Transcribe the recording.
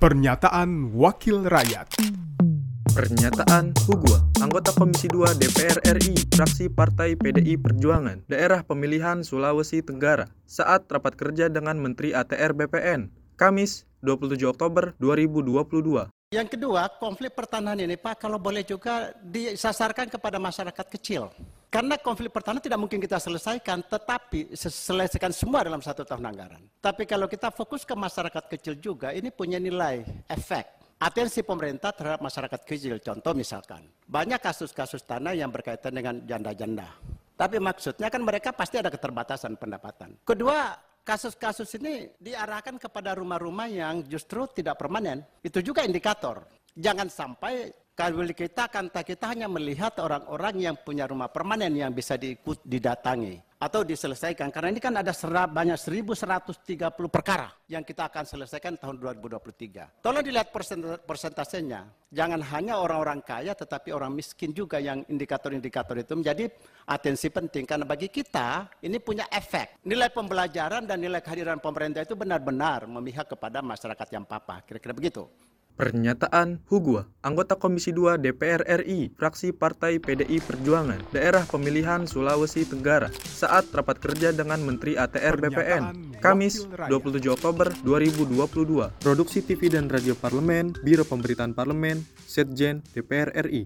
Pernyataan Wakil Rakyat Pernyataan Hugua, anggota Komisi 2 DPR RI, fraksi Partai PDI Perjuangan, daerah pemilihan Sulawesi Tenggara, saat rapat kerja dengan Menteri ATR BPN, Kamis 27 Oktober 2022. Yang kedua, konflik pertanahan ini Pak, kalau boleh juga disasarkan kepada masyarakat kecil. Karena konflik pertanahan tidak mungkin kita selesaikan, tetapi selesaikan semua dalam satu tahun anggaran. Tapi kalau kita fokus ke masyarakat kecil juga, ini punya nilai efek. Atensi pemerintah terhadap masyarakat kecil, contoh misalkan, banyak kasus-kasus tanah yang berkaitan dengan janda-janda. Tapi maksudnya kan mereka pasti ada keterbatasan pendapatan. Kedua, kasus-kasus ini diarahkan kepada rumah-rumah yang justru tidak permanen. Itu juga indikator. Jangan sampai kalau kita kanta kita hanya melihat orang-orang yang punya rumah permanen yang bisa diikut didatangi atau diselesaikan karena ini kan ada serap banyak 1130 perkara yang kita akan selesaikan tahun 2023. Tolong dilihat persentasenya. Jangan hanya orang-orang kaya tetapi orang miskin juga yang indikator-indikator itu menjadi atensi penting karena bagi kita ini punya efek. Nilai pembelajaran dan nilai kehadiran pemerintah itu benar-benar memihak kepada masyarakat yang papa. Kira-kira begitu. Pernyataan Hugua, anggota Komisi 2 DPR RI, fraksi Partai PDI Perjuangan, daerah pemilihan Sulawesi Tenggara, saat rapat kerja dengan Menteri ATR BPN, Kamis 27 Oktober 2022. Produksi TV dan Radio Parlemen, Biro Pemberitaan Parlemen, Setjen DPR RI.